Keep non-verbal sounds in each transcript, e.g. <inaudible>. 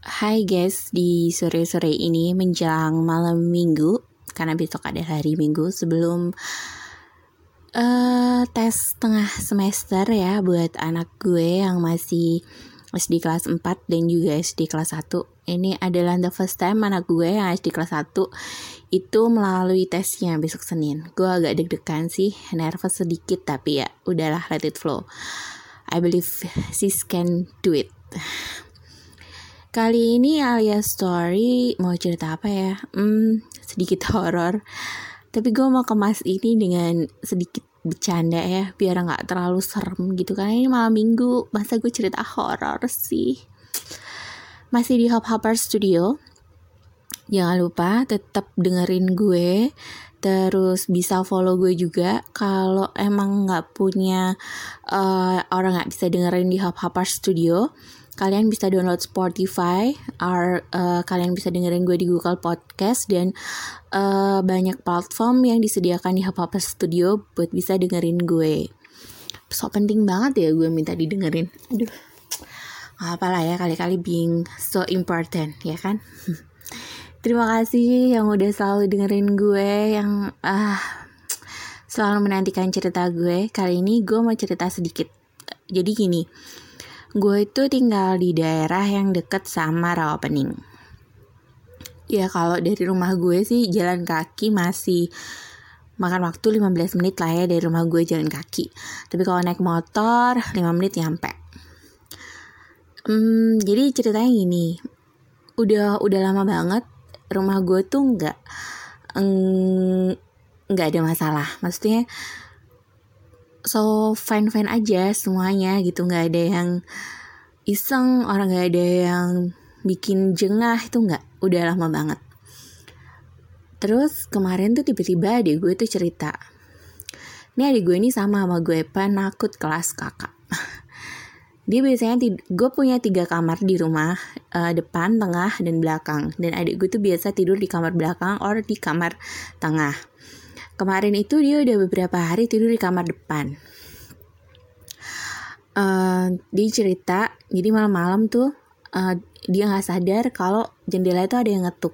Hai guys, di sore-sore ini menjelang malam minggu Karena besok ada hari minggu sebelum uh, tes tengah semester ya Buat anak gue yang masih SD kelas 4 dan juga SD kelas 1 Ini adalah the first time anak gue yang SD kelas 1 Itu melalui tesnya besok Senin. Gue agak deg-degan sih, nervous sedikit Tapi ya udahlah let it flow. I believe sis can do it Kali ini alias story mau cerita apa ya? Hmm, sedikit <laughs> horor. Tapi gue mau kemas ini dengan sedikit bercanda ya, biar nggak terlalu serem gitu. Karena ini malam minggu, masa gue cerita horor sih? Masih di Hop Hopper Studio. Jangan lupa tetap dengerin gue terus bisa follow gue juga kalau emang nggak punya uh, orang nggak bisa dengerin di Hop Hopper Studio kalian bisa download Spotify, or, uh, kalian bisa dengerin gue di Google Podcast dan uh, banyak platform yang disediakan di Hubhopper Studio buat bisa dengerin gue. So penting banget ya gue minta didengerin. Aduh, gak apa lah ya kali-kali being so important ya kan. <laughs> Terima kasih yang udah selalu dengerin gue yang uh, selalu menantikan cerita gue. Kali ini gue mau cerita sedikit. Jadi gini, gue itu tinggal di daerah yang deket sama Rawapening. Ya kalau dari rumah gue sih jalan kaki masih makan waktu 15 menit lah ya dari rumah gue jalan kaki. Tapi kalau naik motor 5 menit nyampe. Hmm, jadi ceritanya gini, udah udah lama banget rumah gue tuh nggak nggak ada masalah. Maksudnya so fine fine aja semuanya gitu. Nggak ada yang iseng orang nggak ada yang bikin jengah itu nggak. Udah lama banget. Terus kemarin tuh tiba-tiba adik gue tuh cerita ini adik gue ini sama sama gue penakut kelas kakak. <laughs> Dia biasanya gue punya tiga kamar di rumah uh, depan tengah dan belakang. Dan adik gue tuh biasa tidur di kamar belakang or di kamar tengah Kemarin itu dia udah beberapa hari tidur di kamar depan. Uh, dia cerita, jadi malam-malam tuh uh, dia nggak sadar kalau jendela itu ada yang ngetuk,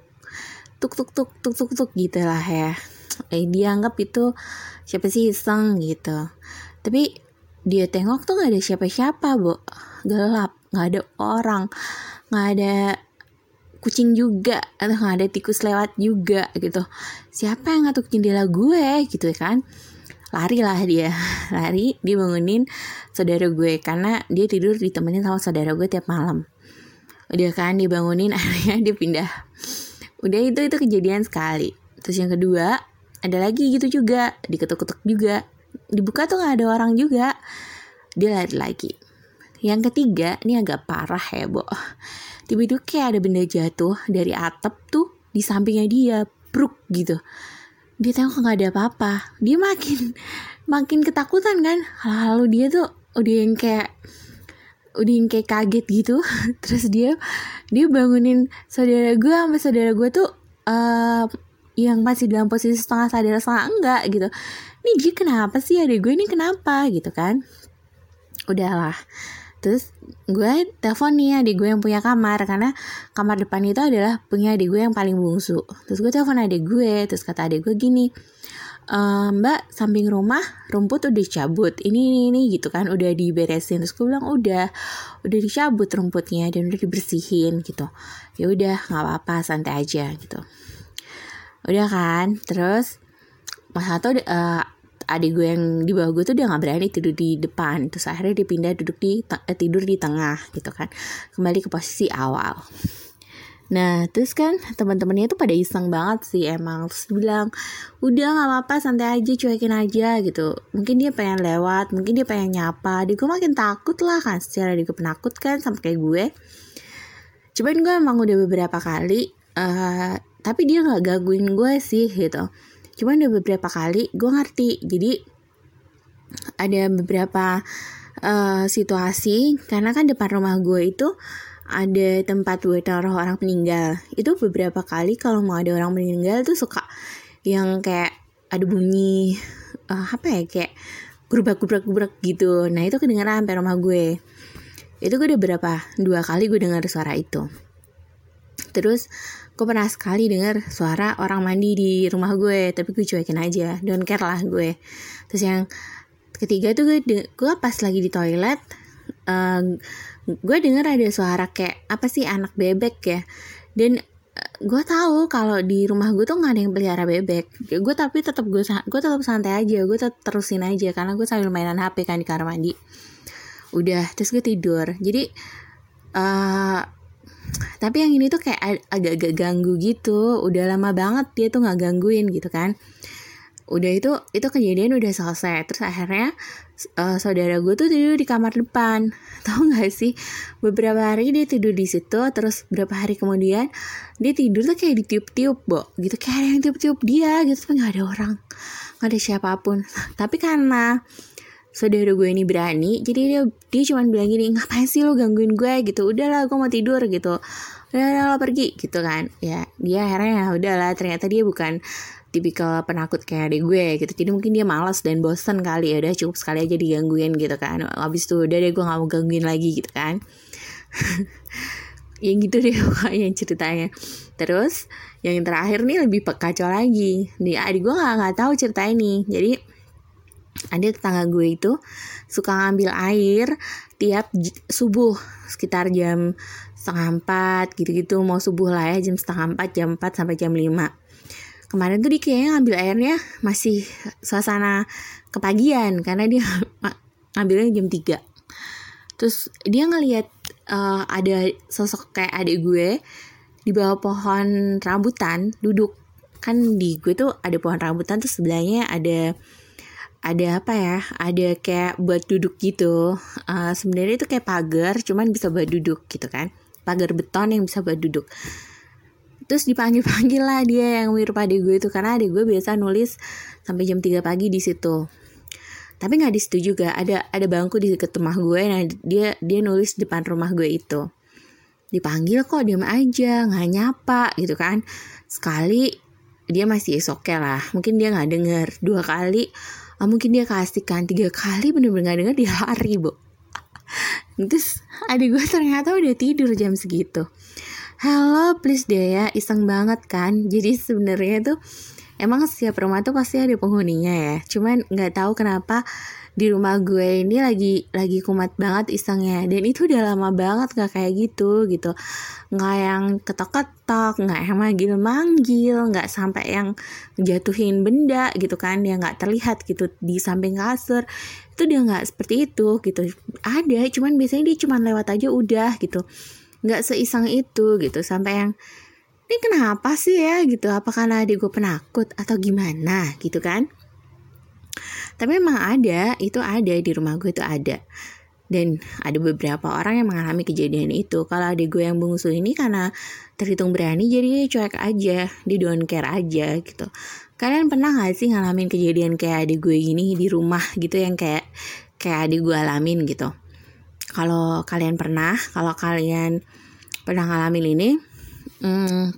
tuk tuk tuk tuk tuk tuk gitu lah ya. Eh, dia anggap itu siapa sih iseng gitu. Tapi dia tengok tuh nggak ada siapa-siapa, bu, gelap, nggak ada orang, nggak ada kucing juga atau ada tikus lewat juga gitu. Siapa yang ngatuk jendela gue? Gitu kan. Lari lah dia. <laughs> Lari dia bangunin saudara gue karena dia tidur ditemenin sama saudara gue tiap malam. Udah kan dia bangunin <laughs> akhirnya dia pindah. Udah itu itu kejadian sekali. Terus yang kedua ada lagi gitu juga diketuk-ketuk juga. Dibuka tuh nggak ada orang juga. Dia lari lagi yang ketiga ini agak parah ya bo. Tiba-tiba kayak ada benda jatuh dari atap tuh di sampingnya dia bruk gitu. Dia tengok nggak ada apa-apa. Dia makin <laughs> makin ketakutan kan? Lalu dia tuh udah yang kayak udah yang kayak kaget gitu. <laughs> Terus dia dia bangunin saudara gue sama saudara gue tuh uh, yang masih dalam posisi setengah sadar setengah enggak gitu. Ini dia kenapa sih? Ada gue ini kenapa? Gitu kan. Udahlah terus gue telepon nih adik gue yang punya kamar karena kamar depan itu adalah punya adik gue yang paling bungsu. Terus gue telepon adik gue terus kata adik gue gini e, mbak samping rumah rumput udah dicabut. Ini, ini ini gitu kan udah diberesin. Terus gue bilang udah udah dicabut rumputnya dan udah dibersihin gitu. Ya udah nggak apa-apa santai aja gitu. Udah kan terus mas uh, adik gue yang di bawah gue tuh dia nggak berani tidur di depan. Terus akhirnya dia pindah duduk di eh, tidur di tengah gitu kan. Kembali ke posisi awal. Nah terus kan teman-temannya tuh pada iseng banget sih emang. Terus bilang udah gak apa-apa santai aja cuekin aja gitu. Mungkin dia pengen lewat mungkin dia pengen nyapa. Dia gue makin takut lah kan secara dia penakut kan sama kayak gue. Cuman gue emang udah beberapa kali uh, Tapi dia gak gangguin gue sih gitu cuman udah beberapa kali gue ngerti. Jadi ada beberapa uh, situasi. Karena kan depan rumah gue itu ada tempat buat taruh orang meninggal. Itu beberapa kali kalau mau ada orang meninggal tuh suka yang kayak ada bunyi uh, apa ya kayak gerubak gerubak gerubak gitu. Nah itu kedengeran sampai rumah gue. Itu gue udah berapa? Dua kali gue dengar suara itu. Terus gue pernah sekali dengar suara orang mandi di rumah gue tapi gue cuekin aja don't care lah gue. Terus yang ketiga tuh gue gue pas lagi di toilet uh, gue dengar ada suara kayak apa sih anak bebek ya. Dan uh, gue tahu kalau di rumah gue tuh nggak ada yang pelihara bebek. Gue tapi tetap gue gue tetap santai aja gue tetap terusin aja karena gue sambil mainan hp kan di kamar mandi. Udah terus gue tidur. Jadi uh, tapi yang ini tuh kayak agak-agak ganggu gitu. Udah lama banget dia tuh nggak gangguin gitu kan. Udah itu itu kejadian udah selesai. Terus akhirnya uh, saudara gue tuh tidur di kamar depan. <laughs> Tahu nggak sih? Beberapa hari dia tidur di situ terus beberapa hari kemudian dia tidur tuh kayak ditiup-tiup bo. Gitu kayak ada yang tiup-tiup dia gitu. Tapi nggak ada orang nggak ada siapa pun. <laughs> Tapi karena saudara gue ini berani jadi dia dia cuma bilang gini ngapain sih lo gangguin gue? gitu. Udahlah gue mau tidur gitu. Udah, lo pergi gitu kan. Ya dia akhirnya ya udahlah. Ternyata dia bukan tipikal penakut kayak adik gue gitu. Jadi mungkin dia malas dan bosen kali ya udah cukup sekali aja digangguin gitu kan. Habis itu udah deh gue gak mau gangguin lagi gitu kan. <laughs> Yang gitu deh pokoknya ceritanya. Terus yang terakhir nih lebih kacau lagi. Nih adik gue gak, gak tahu cerita ini jadi ada tetangga gue itu suka ngambil air tiap subuh sekitar jam setengah empat gitu-gitu. Mau subuh lah ya jam setengah empat jam empat sampai jam lima. Kemarin tuh dia kayaknya ngambil airnya masih suasana kepagian karena dia <laughs> ngambilnya jam tiga. Terus dia ngelihat uh, ada sosok kayak adik gue di bawah pohon rambutan duduk. Kan di gue tuh ada pohon rambutan terus sebelahnya ada ada apa ya? Ada kayak buat duduk gitu. Uh, sebenarnya itu kayak pagar cuman bisa buat duduk gitu kan. Pagar beton yang bisa buat duduk. Terus dipanggil panggil lah dia yang mirip adik gue itu karena adik gue biasa nulis sampai jam 3 pagi di situ. Tapi nggak di situ juga ada ada bangku di dekat rumah gue nah dia dia nulis depan rumah gue itu. Dipanggil kok diam aja nggak nyapa gitu kan. Sekali dia masih oke lah. Mungkin dia nggak denger. Dua kali mungkin dia keasikan. Tiga kali bener-bener gak denger dia lari bu terus adik gue ternyata udah tidur jam segitu. Halo please deh ya iseng banget kan? Jadi sebenarnya tuh emang setiap rumah tuh pasti ada penghuninya ya. Cuman nggak tahu kenapa di rumah gue ini lagi lagi kumat banget isengnya. Dan itu udah lama banget gak kayak gitu gitu. Nggak yang ketok-ketok nggak yang manggil-manggil nggak sampai yang jatuhin benda gitu kan. Yang nggak terlihat gitu di samping kasur. Itu dia nggak seperti itu gitu. Ada cuman biasanya dia cuman lewat aja udah gitu. Nggak seiseng itu gitu. Sampai yang ini kenapa sih ya? gitu. Apakah adik gue penakut atau gimana? gitu kan tapi memang ada itu ada di rumah gue itu ada. Dan ada beberapa orang yang mengalami kejadian itu. Kalau adik gue yang bungsu ini karena terhitung berani jadi cuek aja dia don't care aja gitu. Kalian pernah gak sih ngalamin kejadian kayak adik gue gini di rumah gitu yang kayak kayak adik gue alamin gitu? Kalau kalian pernah kalau kalian pernah ngalamin ini hmm,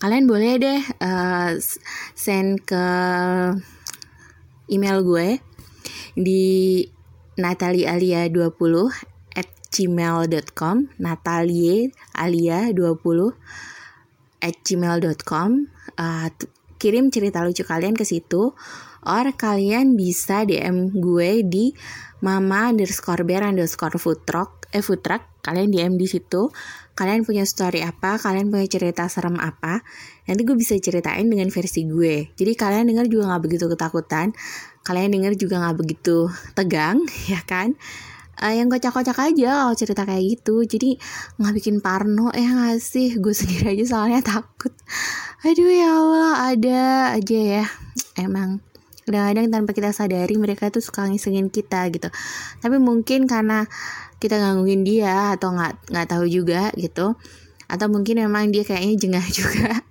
kalian boleh deh uh, send ke email gue di natalialia20 at gmail.com natalie alia 20 at gmail.com uh, kirim cerita lucu kalian ke situ or kalian bisa DM gue di mama underscore bear underscore food truck eh food truck. Kalian DM di situ kalian punya story apa kalian punya cerita serem apa nanti gue bisa ceritain dengan versi gue. Jadi kalian dengar juga nggak begitu ketakutan kalian dengar juga nggak begitu tegang <laughs> ya kan? Uh, yang kocak-kocak aja kalau cerita kayak gitu. Jadi nggak bikin parno ya nggak sih? Gue <laughs> sendiri aja soalnya takut. Aduh ya Allah ada aja ya. Emang kadang-kadang tanpa kita sadari mereka tuh suka ngisengin kita gitu. Tapi mungkin karena kita gangguin dia atau nggak nggak tahu juga gitu. Atau mungkin memang dia kayaknya jengah <laughs> juga.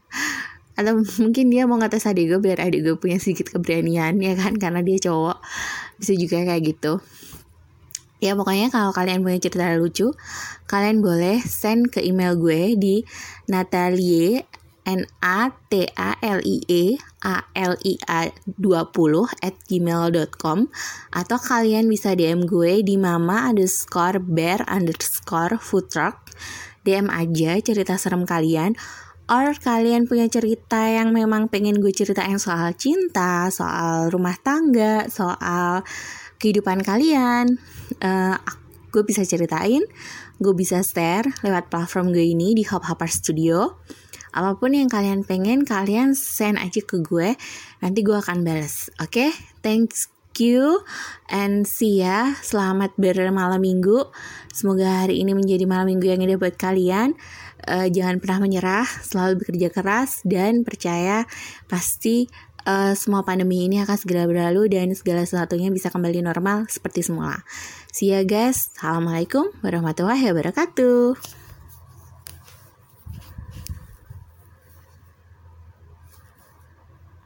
Atau mungkin dia mau ngetes adik gue biar adik gue punya sedikit keberanian ya kan? Karena dia cowok. Bisa juga kayak gitu. Ya pokoknya kalau kalian punya cerita lucu kalian boleh send ke email gue di natalie n a t a l i e a l i a 20 at gmail.com atau kalian bisa DM gue di mama underscore bear underscore food truck DM aja cerita serem kalian or kalian punya cerita yang memang pengen gue ceritain soal cinta, soal rumah tangga, soal kehidupan kalian, uh, gue bisa ceritain, gue bisa share lewat platform gue ini di Hop Hopper Studio. Apa pun yang kalian pengen, kalian send aja ke gue, nanti gue akan balas. Oke, okay? thanks you and see ya. Selamat bermalam minggu. Semoga hari ini menjadi malam minggu yang indah buat kalian. Uh, jangan pernah menyerah, selalu bekerja keras dan percaya pasti uh, semua pandemi ini akan segera berlalu dan segala sesuatunya bisa kembali normal seperti semula. See ya guys. Assalamualaikum warahmatullahi wabarakatuh.